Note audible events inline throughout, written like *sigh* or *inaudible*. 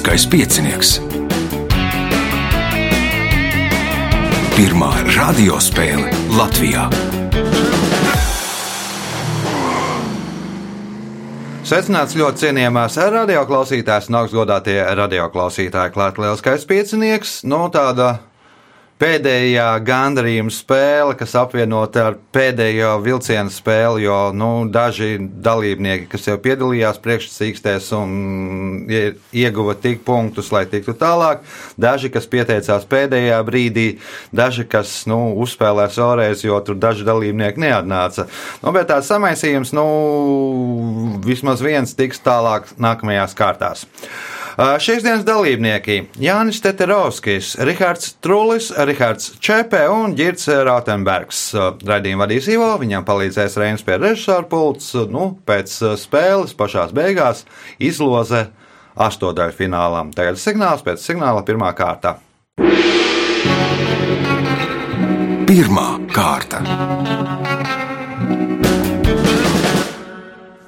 Lieliskais piecinieks. Pirmā radiospēle Latvijā. Sveicināts ļoti cienījamās radioklausītājas, un augstgadātie radioklausītāji, klāta lielskais piecinieks. No tāda pēdējā gandarījuma spēle, kas apvienota ar pēdējo vilcienu spēli, jo nu, daži dalībnieki, kas jau piedalījās priekšsakstēs un ieguva tik punktus, lai tiktu tālāk, daži, kas pieteicās pēdējā brīdī, daži, kas nu, uzspēlēs vēlreiz, jo tur daži dalībnieki neatnāca. Nu, bet tāds samaisījums, nu, vismaz viens tiks tālāk nākamajās kārtās. Šīs dienas dalībnieki - Jānis Teterovskis, Rihards Trulis, Rihards Čepē un Girts Rautenbergs. Radījumu vadīs Ivo, viņam palīdzēs Reinas pie režisora pults. Nu, pēc spēles pašās beigās izloze astodaļu finālam. Tagad signāls pēc signāla pirmā kārta. Pirmā kārta.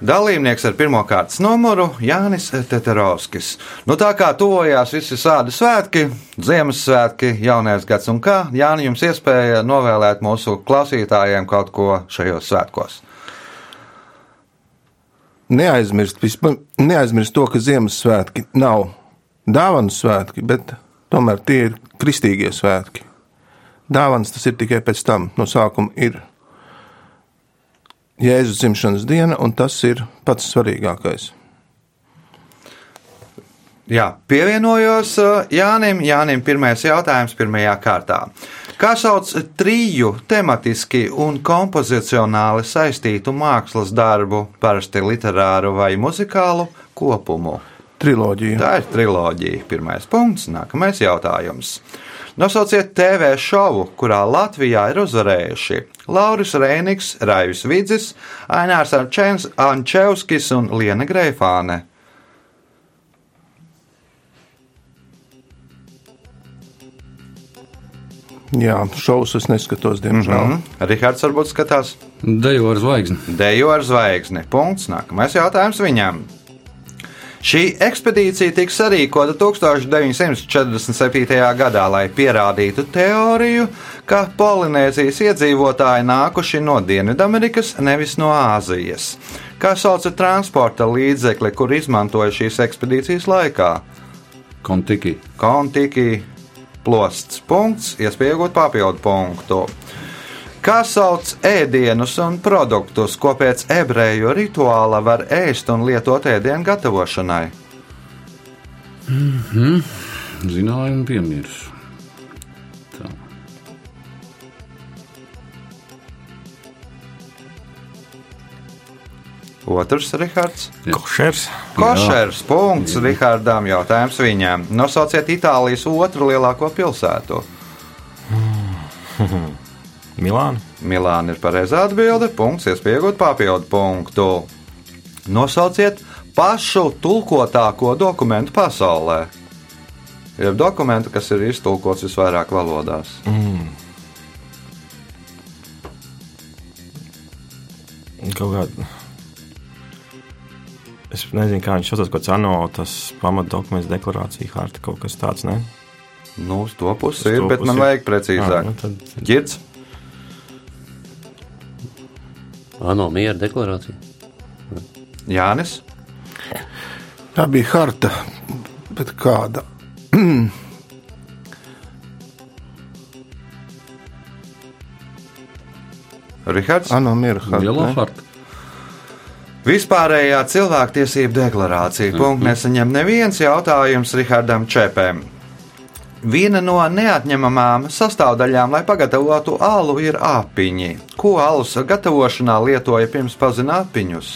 Dalībnieks ar pirmā kārtas numuru Jānis Teterovskis. Nu, tā kā tuvojās visi sādi svētki, Ziemassvētki, jaunais gads un kā, Jāni, jums iespēja novēlēt mūsu klausītājiem kaut ko šajos svētkos. Neaizmirst, vispār, neaizmirst to, ka Ziemassvētki nav dāvanu svētki, bet tomēr tie ir kristīgie svētki. Dāvans tas ir tikai pēc tam, no sākuma ir Jēzus dzimšanas diena, un tas ir pats svarīgākais. Jā, pievienojos uh, Jānim. Jānim pirmais jautājums pirmajā kārtā. Kā sauc triju tematiski un kompozicionāli saistītu mākslas darbu, parasti literāru vai muzikālu kopumu? Triloģija. Tā ir triloģija. Pirmais punkts, nākamais jautājums. Nosauciet TV šovu, kurā Latvijā ir uzvarējuši Lauris Rēniks, Raivis Vidzis, Ainārs Ančevskis un Liena Greifāne. Jā, šovus es neskatos, diemžēl. Mm -hmm. Rihards varbūt skatās. Dejo ar zvaigzni. Dejo ar zvaigzni. Punkts. Nākamais jautājums viņam. Šī ekspedīcija tika sarīkota 1947. gadā, lai pierādītu teoriju, ka Polinēzijas iedzīvotāji nākuši no Dienvidamerikas, nevis no Āzijas. Kā sauca transporta līdzekli, kur izmantoja šīs ekspedīcijas laikā? Kontiki. Kontiki plosts. Punkts, iespējot papildu punktu. Kā sauc ēdienus un produktus, ko pēc ebreju rituāla var ēst un lietot ēdienu gatavošanai? Mm -hmm. Zināju un piemirs. Tā. Otrs, Rihards. Košers. Košers. Punkts Rihardam. Jautājums viņam. Nosauciet Itālijas otru lielāko pilsētu. *laughs* Milāna. Milāna ir pareizā atbilde. Punkts, iespējot papildu punktu. Nosauciet pašu tulkotāko dokumentu pasaulē. Ir dokumenti, kas ir iztulkots visvairāk valodās. Mm. Kaut kāda. Es nezinu, kā viņš saucās, kāds ANO, tas pamatdokuments, deklarācija, harta, kaut kas tāds. Ne? Nu, uz to pusi ir, bet man vajag precīzāk. nu tad... Girds. ANO miera deklarācija. Jānis. Tā bija harta, bet kāda? *clears throat* Rihards. ANO miera harta. Vispārējā cilvēktiesību deklarācija. Punkts nesaņem neviens jautājums Rihardam Čepēm. Viena no neatņemamām sastāvdaļām, lai pagatavotu alu, ir apiņi. Ko alus gatavošanā lietoja pirms pazina apiņus?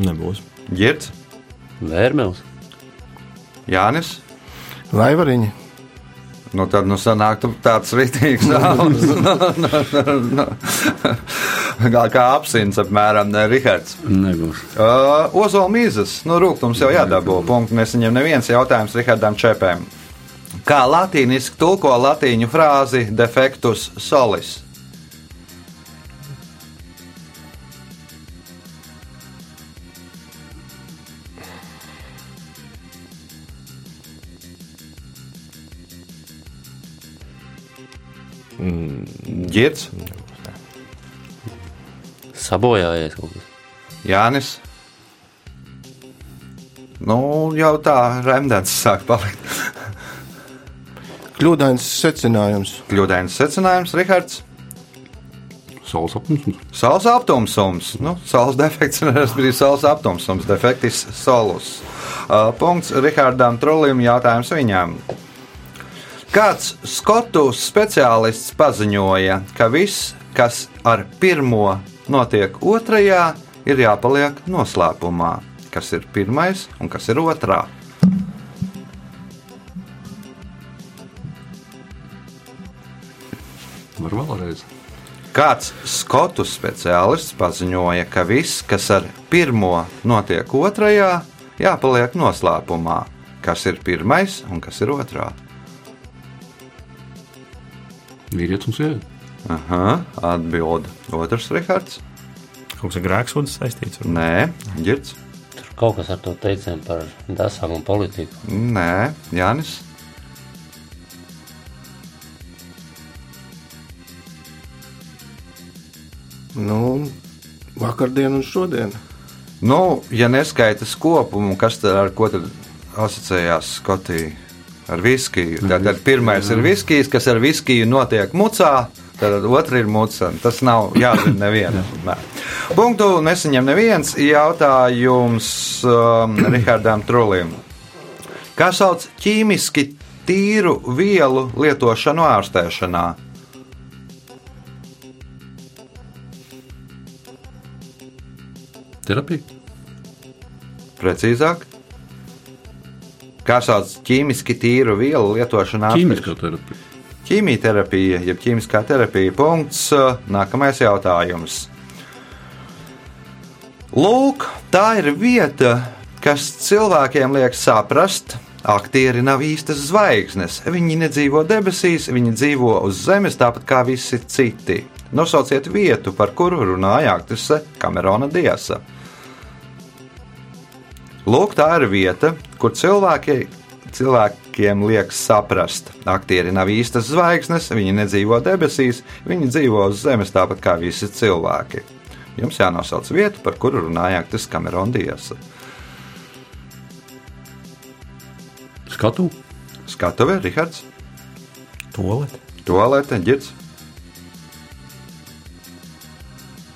Nebūs. Girds, Vērmels. Jānis. Laivariņi. Nu, tad nu sanāktu tāds rītīgs *laughs* zāles. nu, nu, nu. Kā, kā apsins, apmēram, ne Rihards. Nebūs. Uh, Ozola mīzes, nu, rūkums jau jādabū. Punktu nesaņem neviens jautājums Rihardam Čepēm. Kā latīniski tulko latīņu frāzi defektus solis? Girds, Sabojājies kaut kas. Jānis. Nu, jau tā rēmdēns sāk palikt. *laughs* Kļūdains secinājums. Kļūdains secinājums, Rihards. Saules apgabals. Saules aptumsums. Nu, saules defekts *laughs* ir arī saules aptumsums. Defektis solus. Uh, punkts Rihardam Trulim. Jautājums viņam. Kāds skotu speciālists paziņoja, ka viss, kas ar pirmo notiek otrajā, ir jāpaliek noslēpumā? Kas ir pirmais un kas ir otrā? Var vēlreiz. Kāds skotu speciālists paziņoja, ka viss, kas ar pirmo notiek otrajā, jāpaliek noslēpumā. Kas ir pirmais un kas ir otrā? Vīrietis un sieviete. Aha, atbild otrs Rihards. Kaut kas ar grēksūdu saistīts. varbūt? Nē, ģirds. Tur kaut kas ar to teicienu par dasām un politiku. Nē, Jānis. Nu, vakardien un šodien. Nu, ja neskaitas kopumu, kas tad ar ko tad asociējās Skotija? Ar viskiju. Tātad pirmais ir viskijs, kas ar viskiju notiek mucā, tad otra ir muca. Tas nav jāzina nevienam. Nē. Punktu nesaņem neviens jautājums um, Rihardam Trulim. Kā sauc ķīmiski tīru vielu lietošanu ārstēšanā? Terapija. Precīzāk, kā sauc ķīmiski tīru vielu lietošanu Ķīmiskā terapija. Ķīmijterapija, jeb ķīmiskā terapija. Punkts. Nākamais jautājums. Lūk, tā ir vieta, kas cilvēkiem liek saprast, aktieri nav īstas zvaigznes. Viņi nedzīvo debesīs, viņi dzīvo uz zemes tāpat kā visi citi. Nosauciet vietu, par kuru runāja aktrise Kamerona Diasa. Lūk, tā ir vieta, kur cilvēki, cilvēkiem liekas saprast, aktieri nav īstas zvaigznes, viņi nedzīvo debesīs, viņi dzīvo uz zemes tāpat kā visi cilvēki. Jums jānosauc vieta, par kuru runāja aktris Kamerona Diasa. Skatu. Skatuve, Rihards, Tolete. Toalete, Girts,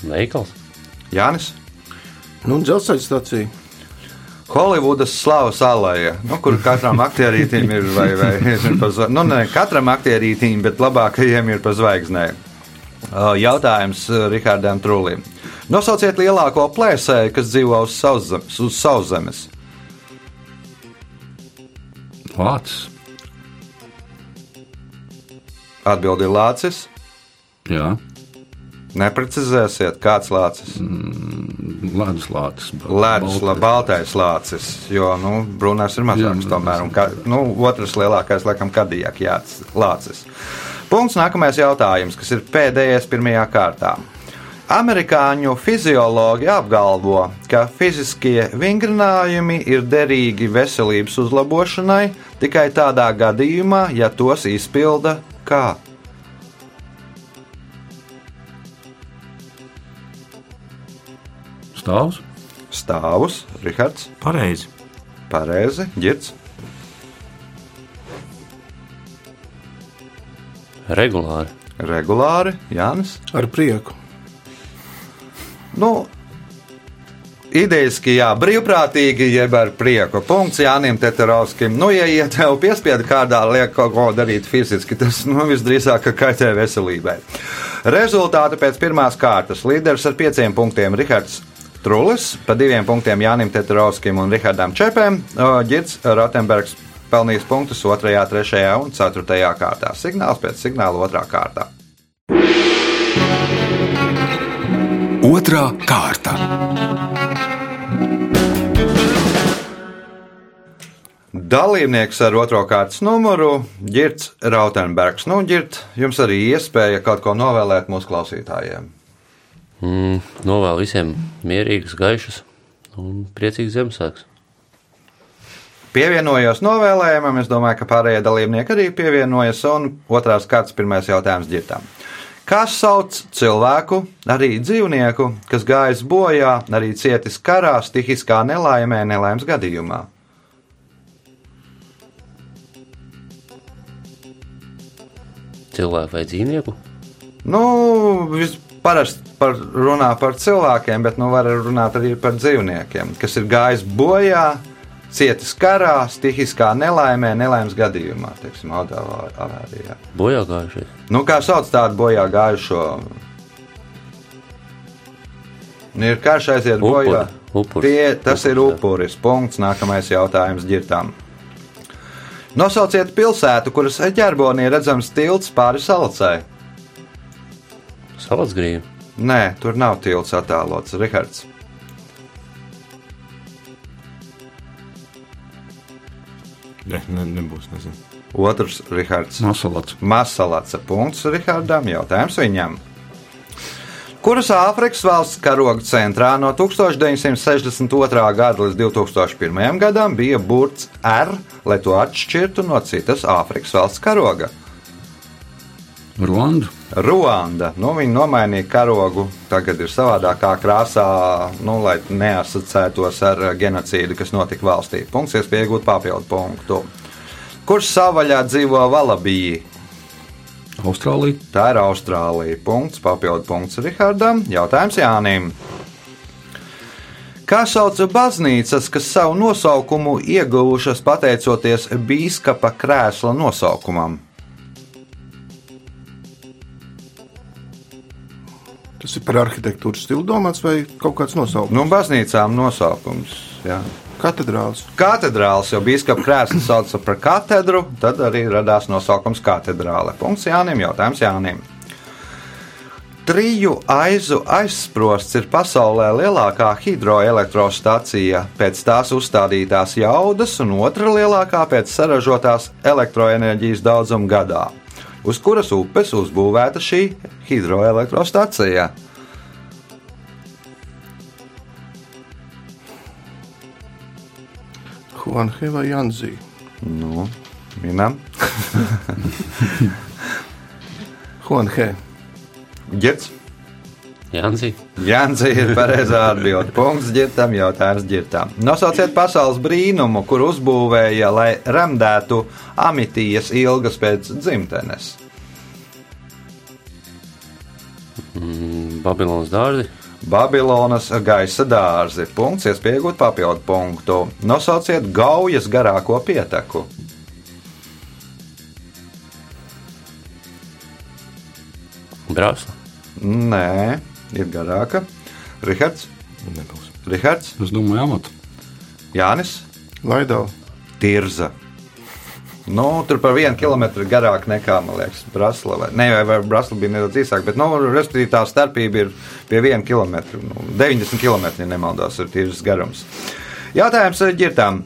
Veikals. Jānis. Nu, dzelzceļa stacija. Holivudas slavas alēja, nu, kur katram aktierītim ir vai, vai ir pa zva- nu, ne katram aktierītim, bet labākajiem ir pa zvaigznēm. Uh, Jautājums uh, Rihardam Trūlim. Nosauciet lielāko plēsēju, kas dzīvo uz sauszemes. Uz sauszemes. Lācis. Atbildi lācis. Jā. Neprecizēsiet, kāds lācis. Ledus lācis. Ledus, la, baltais lācis, jo nu, brūnais ir mazāks. Jā, Tomēr, ka, nu, otrs lielākais, laikam, kadijāk jāts lācis. Punkts nākamais jautājums, kas ir pēdējais pirmajā kārtā. Amerikāņu fiziologi apgalvo, ka fiziskie vingrinājumi ir derīgi veselības uzlabošanai tikai tādā gadījumā, ja tos izpilda kā. Stāvs. Stāvus, Rihards, Pareizi. pareizi, ģirts, Regulāri. regulāri, Jānis. Ar prieku. Nu, Idejaski, jā, brīvprātīgi, jeb ar prieku. Punkts Jānim Teterovskim. Nu, ja ja tev piespiedu kādā liek kaut ko darīt fiziski, tas nu, visdrīzāk ka kaitē veselībai. Rezultāti pēc pirmās kārtas. Līderis ar pieciem punktiem Rihards Trulis, pa diviem punktiem Jānim Teterovskim un Rihardam Čepēm. Girts Rotenbergs pelnījis punktus 2, 3 un 4 kārtā. Signāls pēc signāla otrā kārtā. Otra kārta. Dalībnieks ar otro kārtas numuru - Girts Rautenbergs. Nu, Girt, jums arī iespēja kaut ko novēlēt mūsu klausītājiem. Mm, novēlu visiem mierīgus, gaišus un priecīgus Ziemassvētkus. Pievienojos novēlējumam, es domāju, ka pārējie dalībnieki arī pievienojas. Un otrās kārtas pirmais jautājums ģirtām. Kā sauc cilvēku, arī dzīvnieku, kas gājis bojā, arī cietis karā, stihiskā nelaimē, nelaimes gadījumā? Cilvēku vai dzīvnieku? Nu, vis- parasti par, runā par cilvēkiem, bet nu var runāt arī par dzīvniekiem, kas ir gājis bojā, cietis karā, stihiskā nelaimē, nelaimes gadījumā, teiksim, autoavārijā. Bojā gājušies. Nu, kā sauc tādu bojā gājušo? Nu, Ir karš aiziet Upuri. bojā. Upuris. Tie, tas ir Upuris. Punkts. Nākamais jautājums ģirtām. Nosauciet pilsētu, kuras ķerbonī redzams tilts pāri salacai. Salatsgrīva. Nē, tur nav tilts attēlots. Rihards. Ne, ne, nebūs. Nezinu. Otrs Rihards. Masalats. Masalats. Punkts Rihardam. Jautājums viņam. Kuras Āfrikas valsts karoga centrā no 1962. gada līdz 2001. gadam bija burts R, lai to atšķirtu no citas Āfrikas valsts karoga? Ruanda. Ruanda. Nu, viņi nomainīja karogu. Tagad ir savādākā krāsā, nu, lai neasociētos ar genocīdu, kas notika valstī. Punkts, iespēja iegūt papildu punktu. Kurš savvaļā dzīvo Valabijā? Austrālija. Tā ir Austrālija. Punkts, papildu punkts Rihardam. Jautājums Jānim. Kā sauc baznīcas, kas savu nosaukumu ieguvušas pateicoties bīskapa krēsla nosaukumam? Tas ir par arhitektūras stilu domāts vai kaut kāds nosaukums? Nu, baznīcām nosaukums. Jā. Katedrāls. Katedrāls jau bīskapa krēslu sauca par katedru, tad arī radās nosaukums katedrāle. Punkts Jānim, jautājums Jānim. Triju aizu aizsprosts ir pasaulē lielākā hidroelektrostacija pēc tās uzstādītās jaudas un otra lielākā pēc saražotās elektroenerģijas daudzuma gadā. Uz kuras upes uzbūvēta šī hidroelektrostacija? Huanhe vai Janzī? Nu, minam, Huanhe. *laughs* ģērts. Jansi. Jānis ir pareizā atbilde. Punkts ģirtam, jautājums ģirtam. Nosauciet pasaules brīnumu, kur uzbūvēja, lai remdētu amitijas ilgas pēc dzimtenes. Mm, Babilonas dārzi. Babilonas gaisa dārzi. Punkts, iespējot papildu punktu. Nosauciet gaujas garāko pieteku. Brāzla. Nē, ir garāka. Rihards, Nebūs. Rihards, Es domāju, amata. Jānis, Laidau. Tirza. Nu, tur par vienu kilometru garāk nekā, man liekas, Brasla. Vai, vai Brasla bija nedaudz īsāk, bet, nu, respektīvi, tā starpība ir pie viena kilometra. Nu, 90 km, ja nemaldos, ir tīrs garums. Jautājums ir ģirtām.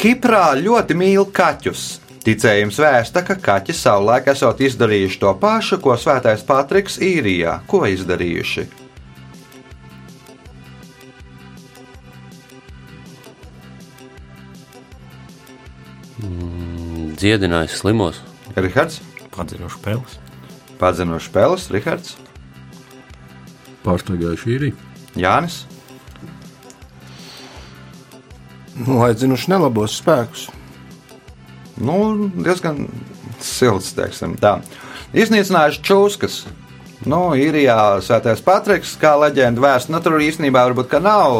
Kiprā ļoti mīl kaķus. Ticējums vēsta, ka kaķi savulaik esot izdarījuši to pašu, ko Svētais Patriks īrijā. Ko izdarījuši? Mm, Dziedinājis slimos. Rihards, Padzinošu peles. padzinošs spēles, Rihards, Pārsteigājuši īriju. Jānis. Nu, aizdzinuši nelabos spēkus. Nu, diezgan silts. Iznīcinājuši čūskas. Nu, īrijā Svētais Patriks, kā leģenda vēsta, nu, tur īstenībā varbūt nav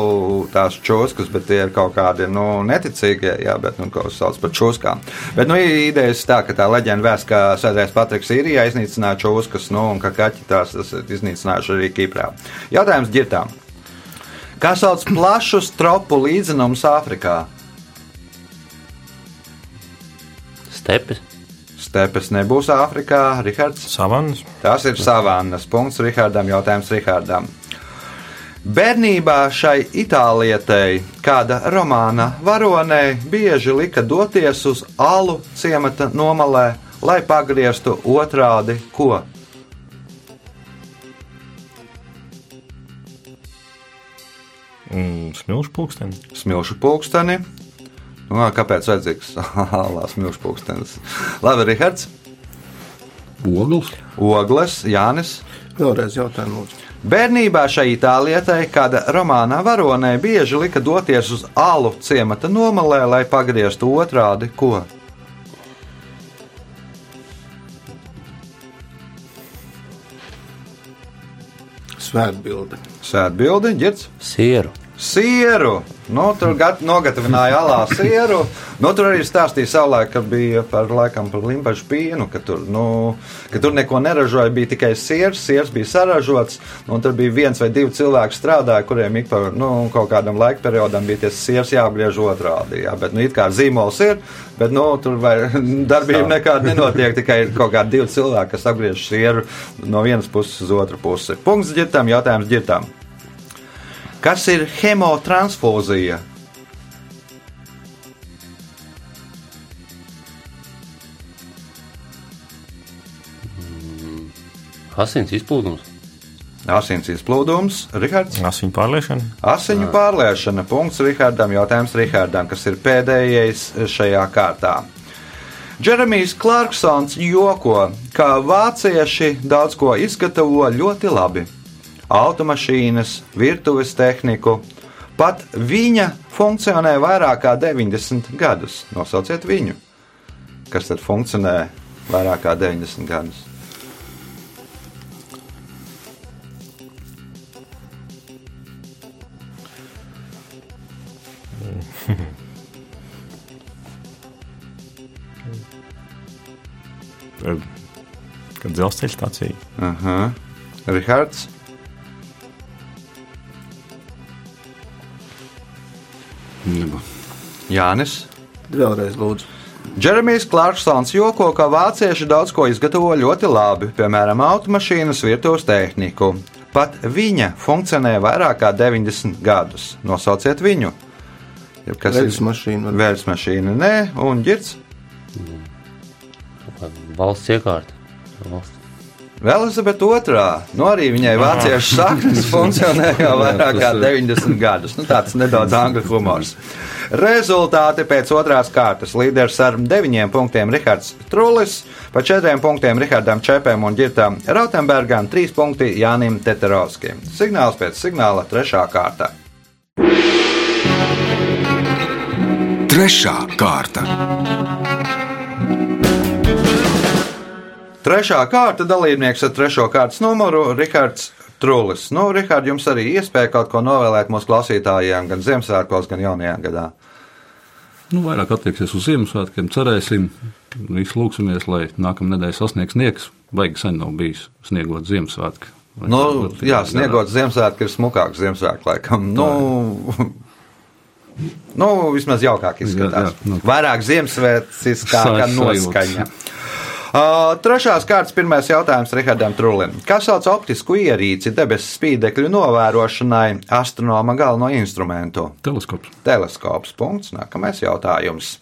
tās čūskas, bet tie ir kaut kādi nu, neticīgie, jā, bet nu, ko sauc par čūskām. Bet nu, idejas tā, ka tā leģenda vēsta, ka Svētais Patriks īrijā iznīcināja čūskas, nu, un ka kaķi tās ir iznīcinājuši arī Kiprā. Jautājums ģirtām. Kā sauc plašus tropu līdzenumus Āfrikā? Stepes. Stepes nebūs Āfrikā, Rihards. Savannas. Tas ir savannas punkts Rihardam. Jautājums Rihardam. Bērnībā šai itālietei, kāda romāna varonei, bieži lika doties uz alu ciemata nomalē, lai pagrieztu otrādi ko. Mm, Smilšu pulksteni. Smilšu pulksteni. Nu, kāpēc vajadzīgs *laughs* alā smilšu pulkstenis? Labi, Rihards, Ogles, Ogles, Jānis. Vēlreiz jautājumu lūdzu. Bērnībā šai itālietei, kāda romānā varonē, bieži lika doties uz alu ciemata nomalē, lai pagrieztu otrādi ko. Svētbilde. Sēdbildi, ģirds. Sieru. Sieru. Nu, tur gat, nogatavināja alā sieru. Nu, tur arī stāstīja savulaik, ka bija par, laikam, par limbaģu pienu, ka tur, nu, ka tur neko neražoja, bija tikai siers, siers bija saražots, un tur bija viens vai divi cilvēki strādāja, kuriem ik pa nu, kaut kādam laika periodam bija tas siers jāapgriež otrādi. Jā, bet, nu, it kā zīmols ir, bet, nu, tur vai *laughs* darbība nekāda nenotiek, tikai ir kaut kādi divi cilvēki, kas apgriež sieru no vienas puses uz otru pusi. Punkts ģirtām, jautājums ģirtām. Kas ir hemotransfūzija? Asins izplūdums. Asins izplūdums, Rihards. Asiņu pārliešana. Asiņu pārliešana. Punkts Rihardam. Jautājums Rihardam, kas ir pēdējais šajā kārtā. Džeremijs Clarksons joko, ka vācieši daudz ko izgatavo ļoti labi. Automašīnas, virtuves tehniku. Pat viņa funkcionē vairāk kā 90 gadus. Nosauciet viņu. Kas tad funkcionē vairāk kā 90 gadus? *laughs* Kad dzelzceļa stācija. Aha. Rihards. Neba. Jānis. Vēlreiz lūdzu. Džeremijs Clarksons joko, ka vācieši daudz ko izgatavo ļoti labi, piemēram, automašīnas, virtuves tehniku. Pat viņa funkcionē vairāk kā 90 gadus. Nosauciet viņu. Jeb Kas Veļas mašīna var- Vēļas mašīna, nē, un ģirds. Valsts iekārta. Valsts. Vēl Elizabete II. Nu, arī viņai vāciešu saknes *laughs* funkcionē jau vairāk kā 90 gadus. Nu, tāds nedaudz angļu humors. Rezultāti pēc otrās kārtas. Līderis ar 9 punktiem Rihards Trulis, pa 4 punktiem Rihardam Čepēm un Girtam Rautenbergam, 3 punkti Jānim Teterovskim. Signāls pēc signāla 3. kārta. Trešā kārta. Trešā kārta dalībnieks ar trešo kārtas numuru Rihards Trulis. Nu, Rihard, jums arī iespēja kaut ko novēlēt mūsu klausītājiem gan Ziemassvētkos, gan jaunajā gadā. Nu, vairāk attieksies uz Ziemassvētkiem, cerēsim. Visi lūksimies, lai nākamā nedēļa sasniegs sniegs. Baigi sen nav bijis sniegot Ziemassvētku. Nu, jā, sniegot Ziemassvētku ir smukāks Ziemassvētku laikam. Nu, *laughs* nu, vismaz jaukāk izskatās. Jā, jā, nu. Vairāk Ziemassvētciskāka Sa- noskaņa. Uh, trešās kārtas pirmais jautājums Rihardam Trulim. Kas sauc optisku ierīci debesu spīdekļu novērošanai astronoma galveno instrumentu? Teleskops. Teleskops. Punkts. Nākamais jautājums.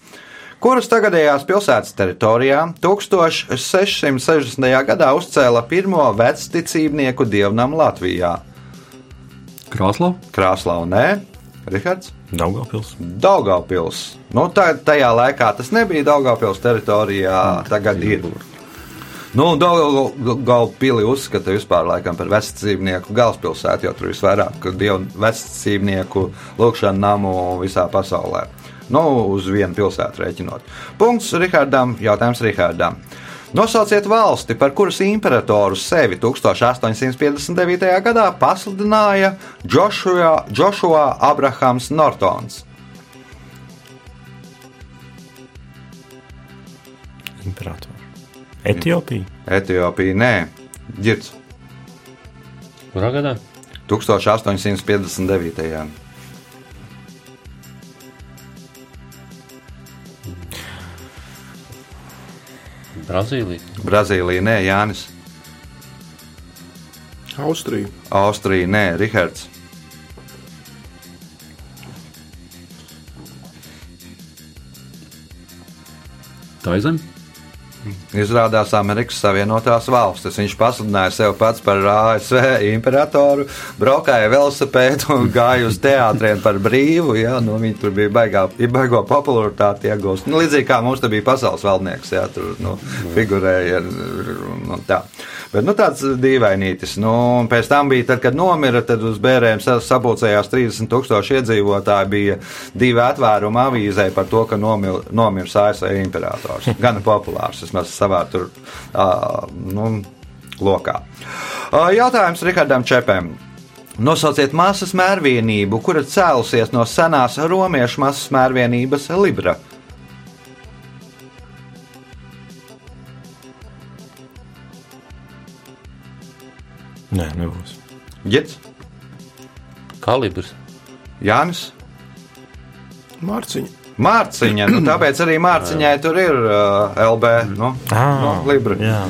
Kuras tagadējās pilsētas teritorijā 1660. gadā uzcēla pirmo vecticībnieku dievnam Latvijā? Krāslā un Nē, Rihards. Daugavpils. Daugaupils. Nu, tā, tajā laikā tas nebija Daugaupils teritorijā, tagad ir. Nu, Daugaupili uzskata vispār laikam par vecdzīvnieku galvaspilsētu, jo tur visvairāk dievu vecdzīvnieku lūkšanu namu visā pasaulē. Nu, uz vienu pilsētu rēķinot. Punkts Rihardam, jautājums Rihardam. Nosauciet valsti, par kuras imperatoru sevi 1859. gadā pasludināja Joshua, Joshua Abrahams Nortons. Imperators. Etiopija. Etiopija, nē, Girts. Kurā gadā? 1859. Brazīlija. Brazīlija, nē, Jānis. Austrija. Austrija, nē, Rihards. Tā ir zeme. Izrādās Amerikas Savienotās valstis. Viņš pasludināja sevi pats par ASV imperatoru, braukāja velosipēdu un gāja uz teātriem par brīvu. Jā, nu, viņi tur bija baigā, baigo popularitāti iegūst. Nu, līdzīgi kā mums te bija pasaules valdnieks, jā, tur nu, figurēja. Nu, tā. Bet nu, tāds dīvainītis. Nu, un pēc tam bija, tad, kad nomira, tad uz bērniem sapulcējās 30 tūkstoši iedzīvotāji. Bija divi atvērumi avīzē par to, ka nomir, nomirs ASV imperators. *laughs* Gan populārs, vismaz savā tur uh, nu, lokā. Uh, jautājums Rihardam Čepēm. Nosauciet masas mērvienību, kura cēlusies no senās romiešu masas mērvienības Libra. Nē, nebūs. Gits, Kalibrs. Jānis, Mārciņa. Mārciņa. Nu, tāpēc arī Mārciņai tur ir uh, LB. Nu, nu, Libra. Jā,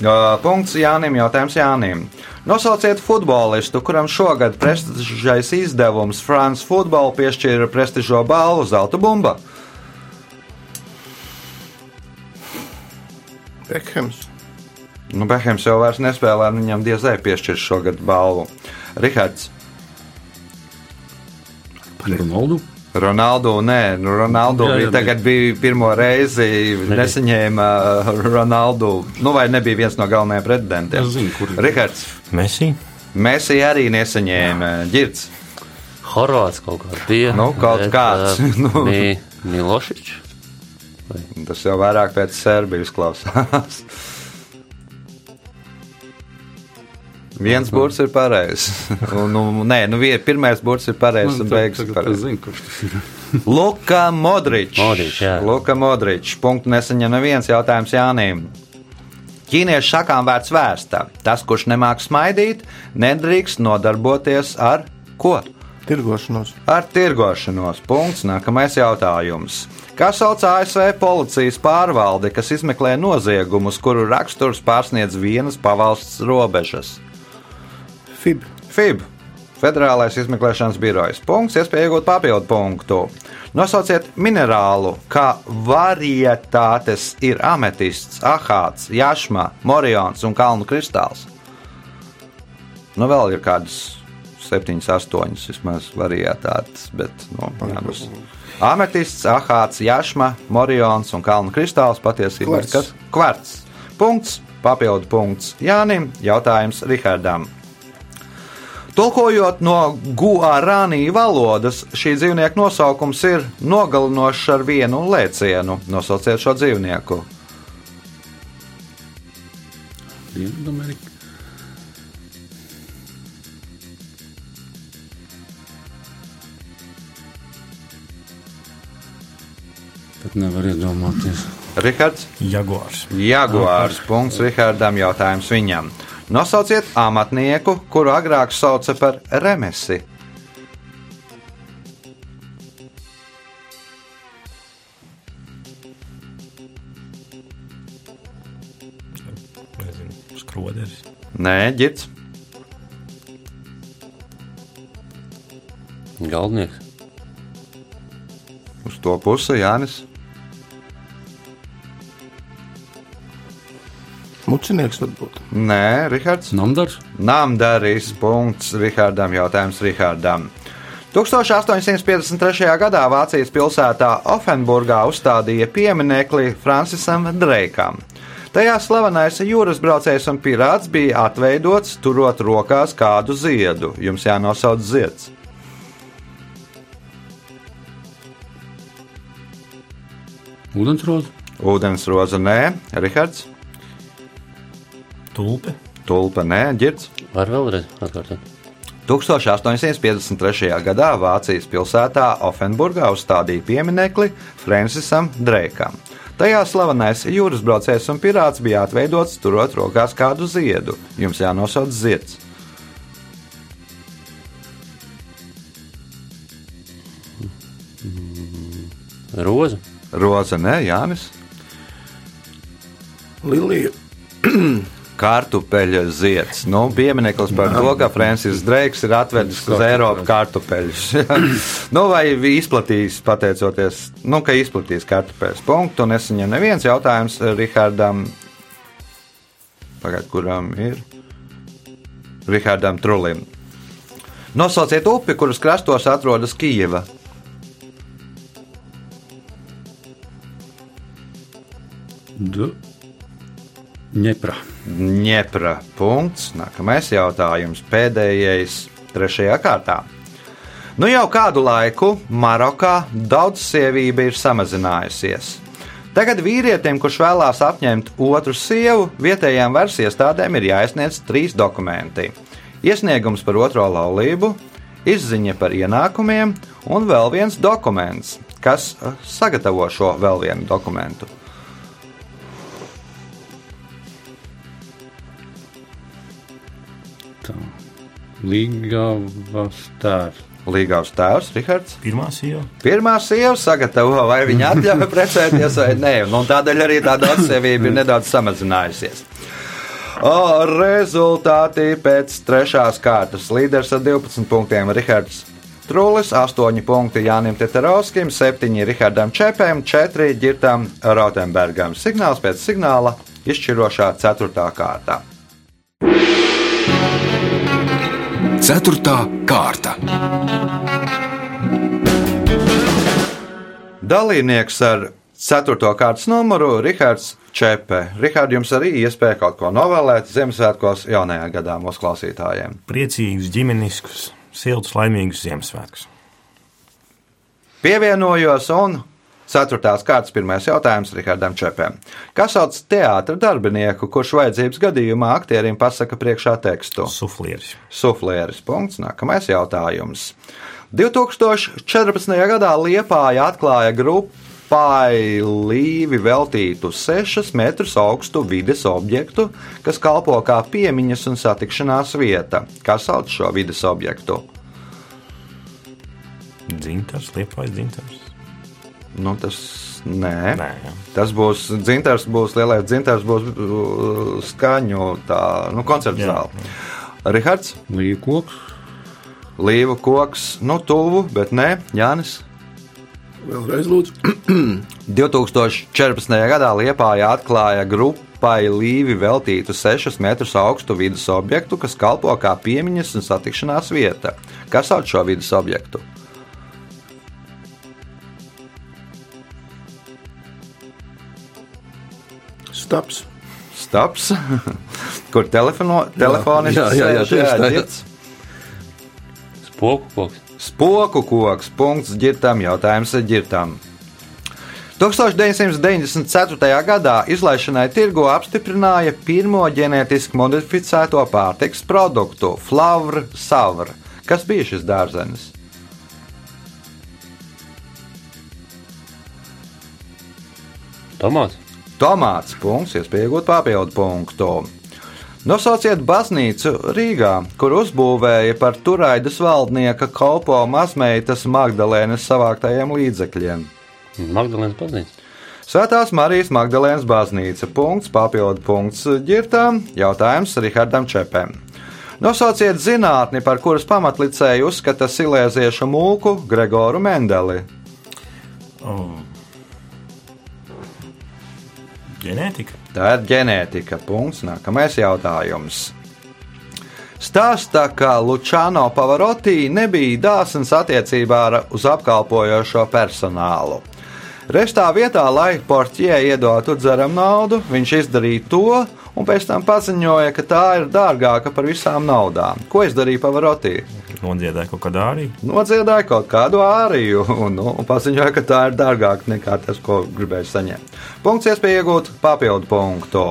Uh, punkts Jānim, jautājums Jānim. Nosauciet futbolistu, kuram šogad prestižais izdevums France Football piešķīra prestižo balvu Zelta bumba. Bekhems. Nu, Behems jau vairs nespēlē, un viņam diezai piešķirs šogad balvu. Rihards, Par Ronaldu. Ronaldu, nē, nu, Ronaldu Jā, jā, bija, tagad bija pirmo reizi nesaņēma uh, Ronaldu, nu vai nebija viens no galvenajiem pretendentiem. Es zinu, kur. Rihards, Messi. Messi arī nesaņēma ģirds. Horvāts kaut kāds bija. Nu, kaut kāds, Uh, *laughs* nu. Mi, Milošičs. Tas jau vairāk pēc Serbijas klausās. Viens burts ir pareizs. *laughs* Un, Nu, nē, nu, pirmais burts ir pareizs un beigas ir Nu, pareizs. zinu, kurš tas ir. *laughs* Luka Modričs. Modrič. Luka Modričs. Punktu nesaņem neviens jautājums Jānim. Ķīniešu sakām vērts vērsta. Tas, kurš nemāk smaidīt, nedrīkst nodarboties ar ko? Tirgošanos. Ar tirgošanos. Punkts. Nākamais jautājums. Kā sauc ASV policijas pārvalde, kas izmeklē noziegumus, kuru raksturs pārsniedz vienas pavalsts robežas? FIB. FIB. Federālais izmeklēšanas birojs. Punkts, iespēja iegūt papildu punktu. Nosauciet minerālu, kā varietātes ir ametists, ahāts, jašma, morions un kalnu kristāls. Nu, vēl ir kādas septiņas, astoņas vismaz varietātes, bet, nu, jādus. Ametists, ahāts, jašma, morions un kalnu kristāls patiesībā ir kas? Kvarts. Punkts, papildu punkts Jānim, jautājums Rihardam. Tulkojot no guarānī valodas, šī dzīvnieka nosaukums ir nogalinošs ar vienu lēcienu. Nosauciet šo dzīvnieku. Dienvidamerika. Pat nevar iedomāties. Rihards, Jaguārs. Jaguārs. Punkts Rihardam, jautājums viņam. Nosauciet amatnieku, kuru agrāk sauca par remesi. Skroderis. Nē, ģits. Galvenieks. Uz to pusi Jānis. Mucinieks varbūt. Nē, Rihards. Namdars. Namdaris. Punkts Rihardam. Jautājums Rihardam. 1853. gadā Vācijas pilsētā Offenburgā uzstādīja pieminekli Francisam Dreikam. Tajā slavenais jūras braucējs un pirāts bija atveidots, turot rokās kādu ziedu. Jums jānosauc zieds. Ūdensroze. Ūdensroza nē, Rihards, Tulpe. Tulpa nē, Girts. Var vēlreiz atkārtot. 1853. gadā Vācijas pilsētā Offenburgā uzstādīja pieminekli Francisam Dreikam. Tajā slavenais jūras braucējs un pirāts bija atveidots, turot rokās kādu ziedu. Jums jānosauc zieds. Roza. Roza, nē, Jānis. Lilija. *clears throat* kartupeļu zieds. Nu, piemineklis par to, ka Francis Dreiks ir atvedis uz Eiropu kartupeļus. *laughs* nu, vai izplatījis, pateicoties, nu, ka izplatījis kartupeļus. Punktu nesaņem neviens jautājums Rihardam. Pagaidiet, kuram ir? Rihardam Trulim. Nosauciet upi, kuras krastos atrodas Kijava. Du... Ņepra. Ņepra. Punkts. Nākamais jautājums. Pēdējais, trešajā kārtā. Nu jau kādu laiku Marokā daudzsievība ir samazinājusies. Tagad vīrietim, kurš vēlās apņemt otru sievu, vietējām varas iestādēm ir jāizsniedz trīs dokumenti. Iesniegums par otro laulību, izziņa par ienākumiem un vēl viens dokuments, kas eh, sagatavo šo vēl vienu dokumentu. Līgavas tēvs. Līgavs tēvs, Rihards. Pirmā sieva. Pirmā sieva sagatavo, vai viņa atļauj *laughs* precēties vai nē, un tādēļ arī tā daudzsievība ir nedaudz samazinājusies. O, rezultāti pēc trešās kārtas. Līderis ar 12 punktiem Rihards Trūlis, 8 punkti Jānim Teterovskim, 7 Rihardam Čepēm, 4 Girtam Rotenbergam. Signāls pēc signāla izšķirošā 4. kārtā. Ceturtā kārta. Dalībnieks ar 4. kārtas numuru Rihards Čepē. Rihards, jums arī iespēja kaut ko novēlēt Ziemassvētkos jaunajā gadā mūsu klausītājiem. Priecīgus, ģimeniskus, siltus, laimīgus Ziemassvētkus. Pievienojos un 4. kārtas pirmais jautājums Rihardam Čepēm. Kas sauc teātra darbinieku, kurš vajadzības gadījumā aktierim pasaka priekšā tekstu? Suflieris. Suflieris. Punkts. Nākamais jautājums. 2014. gadā Liepāja atklāja grupu Pai līvi veltītu 6 metrus augstu vides objektu, kas kalpo kā piemiņas un satikšanās vieta. Kā sauc šo vides objektu? Dzintars, liepais dzintars. Nu, tas nē. Nē, jā. Tas būs dzintars, būs lielais dzintars, būs uh, skaņu tā, nu, koncerta zāle. Rihards, Līkoks. līva koks, nu, tuvu, bet nē, Jānis. Vēlreiz lūdzu. *clears throat* 2014. gadā Liepājā atklāja grupai Līvi veltītu 6 metrus augstu vidas objektu, kas kalpo kā piemiņas un satikšanās vieta. Kas sauc šo vidas objektu? Staps. Staps, *laughs* kur telefono, tā, jā. ģirds. Spoku koks. Spoku koks, punkts ģirtam, jautājums ģirtam. 1994. gadā izlaišanai tirgo apstiprināja pirmo ģenētiski modificēto pārtiks produktu - Flavra Savra. Kas bija šis dārzenis? Tomāts. Tomāts, punkts, iespēja iegūt papildu punktu. Nosauciet baznīcu Rīgā, kur uzbūvēja par turaidas valdnieka kalpo mazmeitas Magdalēnas savāktajiem līdzekļiem. Magdalēnas baznīca. Svētās Marijas Magdalēnas baznīca. Punkts, papildu punkts ģirtām. Jautājums Rihardam Čepēm. Nosauciet zinātni, par kuras pamatlicēju uzskata silēziešu mūku Gregoru Mendeli. Oh. Ģenētika. Tā ir ģenētika. Punkts. Nākamais jautājums. Stāsta, ka Lučāno Pavarotti nebija dāsns attiecībā ar- uz apkalpojošo personālu. Restā vietā, lai porķie iedotu dzeram naudu, viņš izdarīja to un pēc tam paziņoja, ka tā ir dārgāka par visām naudām. Ko izdarīja Pavarotti? Nodziedāja kaut kādā arī. Nodziedāja kaut kādu āriju *laughs* un, nu, un paziņoja, ka tā ir dārgāka nekā tas, ko gribēja saņemt. Punkts iespēja iegūt papildu punktu.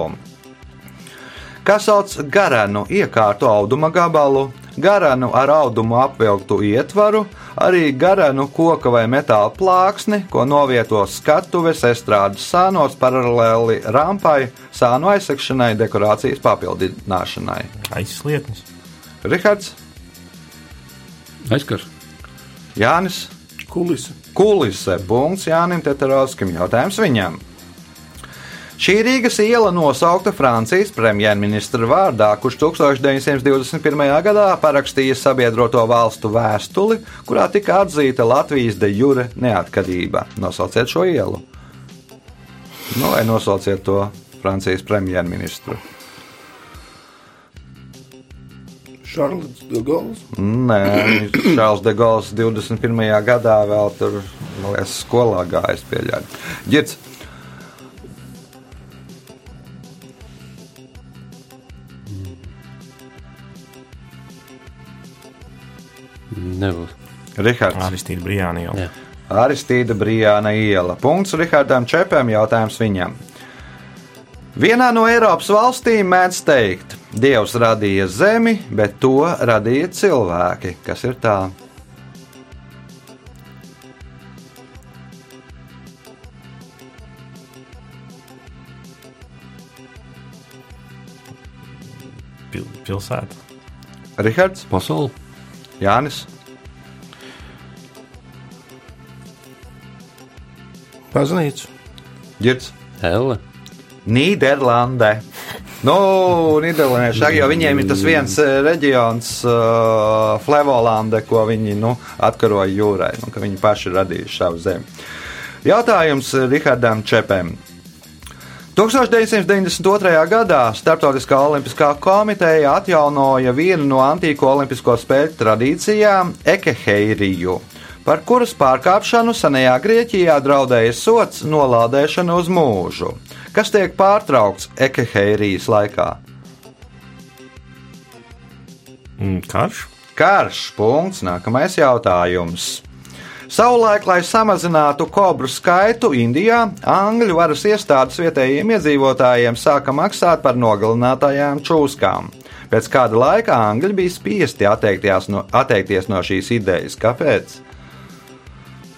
Kas sauc garanu iekārtu auduma gabalu, garanu ar audumu apvilktu ietvaru, arī garanu koka vai metāla plāksni, ko novieto skatuves estrādes sānos paralēli rampai, sānu aizsekšanai, dekorācijas papildināšanai. Aizslietnis. Rihards, Aizkars. Jānis. Kulisa. Kulise. Punkts Jānim Teterovskim. Jautājums viņam. Šī Rīgas iela nosaukta Francijas premjerministra vārdā, kurš 1921. gadā parakstīja sabiedroto valstu vēstuli, kurā tika atzīta Latvijas de jure neatkarība. Nosauciet šo ielu. Nu, vai nosauciet to Francijas premjerministru? Šarlots Dugals. Nē, Čārlis de Gauls 21. gadā vēl tur, liekas, skolā gājis pieļaut. Girds, Nebūs. Rihards. Aristīna Brijāna jau. Jā. Aristīda Brijāna iela. Punkts Rihardam Čepam, jautājums viņam. Vienā no Eiropas valstīm mēdz teikt, Dievs radīja zemi, bet to radīja cilvēki. Kas ir tā? Pil pilsēta. Rihards, Pasaule. Jānis, Baznīca. Girds. Elle. Nīderlandē. Nu, Nīderlandieši arī, jo viņiem ir tas viens eh, reģions, uh, Flevolande, ko viņi nu, atkaroja jūrai, nu, ka viņi paši radījuši savu zemi. Jautājums Rihardam Čepam. 1992. gadā Startautiskā olimpiskā komiteja atjaunoja vienu no antīko olimpisko spēļu tradīcijām - ekeheiriju, par kuras pārkāpšanu senajā Grieķijā draudēja sots nolādēšana uz mūžu, kas tiek pārtraukts ekeheirijas laikā. Mm, Karš. Karš, punkts, nākamais jautājums. Savulaik, lai samazinātu kobru skaitu Indijā, Angļu varas iestādes vietējiem iedzīvotājiem sāka maksāt par nogalinātajām čūskām. Pēc kāda laika Angļi bija spiesti no, atteikties no šīs idejas. Kāpēc?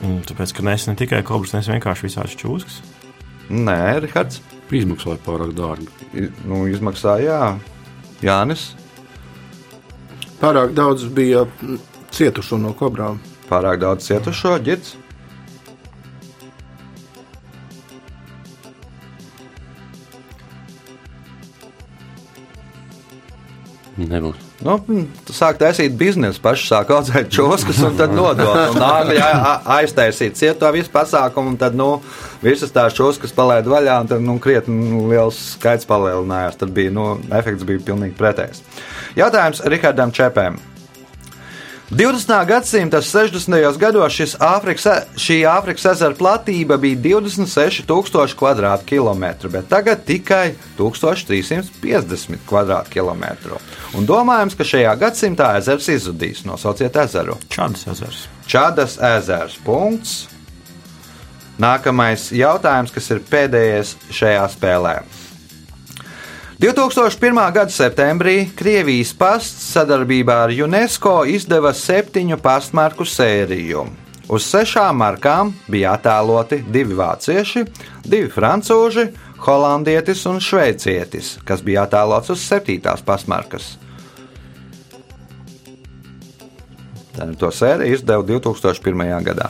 Mm, Tāpēc, ka nes ne tikai kobras, nes vienkārši visādas čūskas. Nē, Rihards. Izmaksāja pārāk dārgi. Nu, izmaksāja, jā. Jānis. Pārāk daudz bija cietušo no kobrām. Pārāk daudz cietušo, ģirds. Nebūs. Nu, tu sāk taisīt biznesu, paši sāk audzēt čoskas un tad nodot. Un Angļi a- a- aiztaisīja cieto visu pasākumu, un tad nu, visas tās čoskas palaid vaļā, un tad nu, krietni liels skaits palielinājās. Tad bija, nu, efekts bija pilnīgi pretējs. Jautājums Rihardam Čepēm. 20. gadsimta 60. gados Āfrikas, šī Āfrikas ezera platība bija 26,000 km2, bet tagad tikai 1350 km2. Un domājams, ka šajā gadsimtā ezers izzudīs. Nosauciet ezeru. Čādas ezers. Čadas ezers. Punkts. Nākamais jautājums, kas ir pēdējais šajā spēlē. 2001. gada septembrī Krievijas pasts sadarbībā ar UNESCO izdeva septiņu pastmarku sēriju. Uz sešām markām bija attēloti divi vācieši, divi francūži, holandietis un šveicietis, kas bija attēlots uz septītās pastmarkas. To sēriju izdeva 2001. gadā.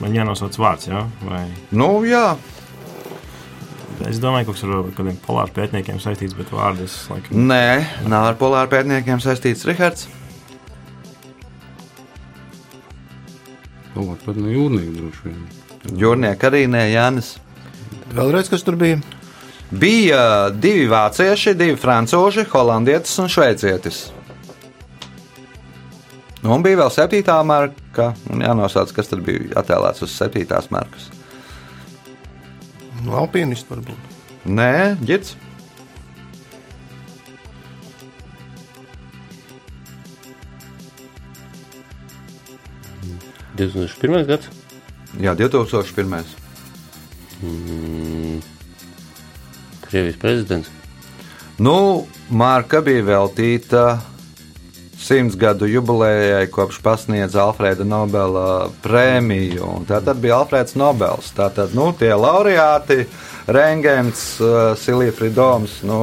Man jānosauc vārds, jā? vai Nu, jā, es domāju, ka tas ir ar kādiem polāru pētniekiem saistīts, bet vārds laikam. nē, nav ar polāru pētniekiem saistīts Rihards. Palāk, pat ne jūrnieki droši vien. Jūrnieki arī nē, Jānis. Vēlreiz, kas tur bija? Bija divi vācieši, divi francūži, holandietis un šveicietis. Un bija vēl septītā marka. Un Jānosauc, kas tad bija attēlēts uz septītās markas. Nu, Alpīnists varbūt. Nē, ģits. - 2001. gads. Jā, 2001. Mm. Krievijas prezidents. Nu, marka bija veltīta simts gadu jubilejai, kopš pasniedza Alfrēda Nobela prēmiju. un Tā tad bija Alfrēds Nobels. Tātad nu, tie laureāti. Rengens, uh, Silija Fridoms, nu,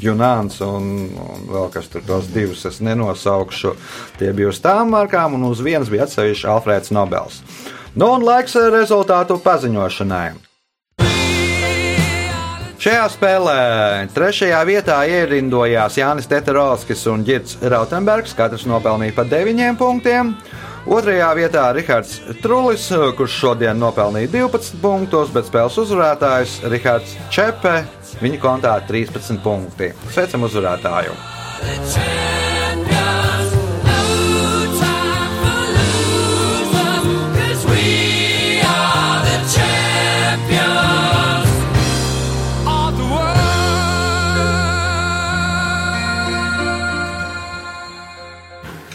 Junāns un, un vēl kas tur tos divus es nenosaukšu. Tie bija uz tām markām, un uz vienas bija atsevišķi Alfrēds Nobels. Nu, un laiks rezultātu paziņošanai. Šajā spēlē trešajā vietā ierindojās Jānis Teterovskis un Girts Rautenbergs. Katrs nopelnīja pa 9 punktiem. Otrajā vietā Rihards Trulis, kurš šodien nopelnīja 12 punktus, bet spēles uzvarētājs Rihards Čepe. Viņa kontā 13 punkti. Sveicam uzvarētāju!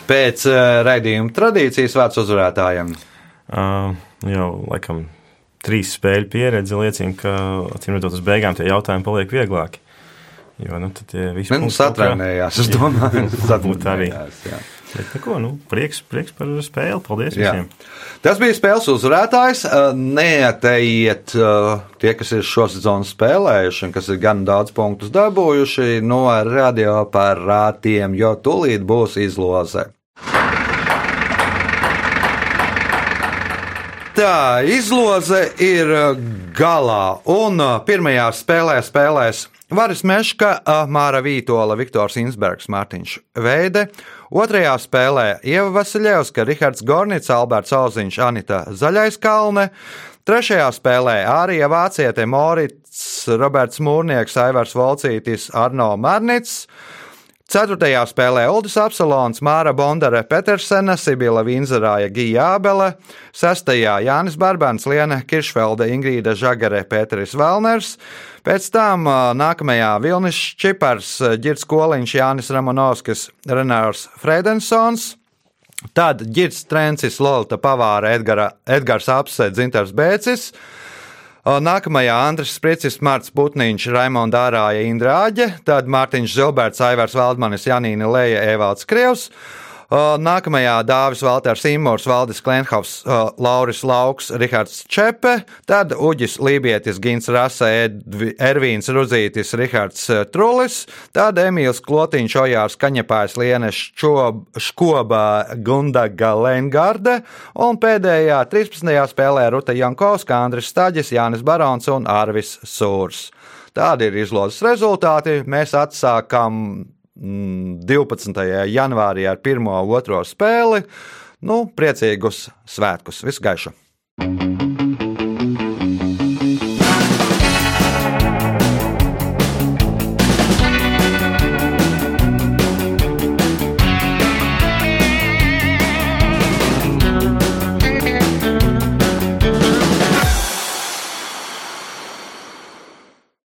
Pēc uh, raidījuma tradīcijas vārds uzvarētājiem. Uh, jau laikam trīs spēļu pieredze liecina, ka acīm redzot, uz beigām tie jautājumi paliek vieglāki. Jo, nu, tad tie visi Nu, kaut kā- Satrainējās, es domāju. *laughs* Varbūt arī. Jā. Bet, neko, nu, prieks, prieks par spēli. Paldies Jā. visiem! Tas bija spēles uzvarētājs. Neateiet tie, kas ir šo sezonu spēlējuši un kas ir gan daudz punktus dabūjuši no radio par rātiem, jo tūlīt būs izloze. Tā izloze ir uh, galā, un uh, pirmajā spēlē spēlēs Varis Meška, uh, Māra Vītola, Viktors Insbergs, Mārtiņš Veide. Otrajā spēlē Ieva Vasiljevska, Rihards Gornits, Alberts Auziņš, Anita Zaļaiskalne. Trešajā spēlē Ārija Vāciete, Morits, Roberts Mūrnieks, Aivars Volcītis, Arno Marnits. Ceturtajā spēlē Uldis Apsalons, Māra Bondare, Petersena, Sibila Vinzerāja, Gija Ābele. Sestajā Jānis Barbans, Liena Kiršfelda, Ingrīda Žagare, Pēteris Velners. Pēc tam nākamajā Vilnis Čipars, Girts Koliņš, Jānis Ramonovskis, Renārs Fredensons. Tad Girts Trencis, Lolita Pavāra, Edgara, Edgars Apse, Dzintars Bēcis. Nākamajā Andris Spricis, Mārts Putniņš, Raimonda Ārāja, Indra Āģe, tad Mārtiņš Zilberts, Aivars Valdmanis, Janīna Lēja, Evalds Krievs. O, Nākamajā Dāvis Valters Imors, Valdis Klenhovs, o, Lauris Lauks, Rihards Čepe, tad Uģis Lībietis, Gins Rasa, Ervīns Rudzītis, Rihards eh, Trulis, tad Emīls Klotiņš, Ojārs Kaņepājs, Liene Ščob- Škoba, Gundaga Lengarde, un pēdējā 13. spēlē Ruta Jankovska, Andris Staģis, Jānis Barons un Arvis Sūrs. Tādi ir izlozes rezultāti. Mēs atsākam 12. janvārī ar pirmo, otro spēli. Nu, priecīgus svētkus! Visu gaišu!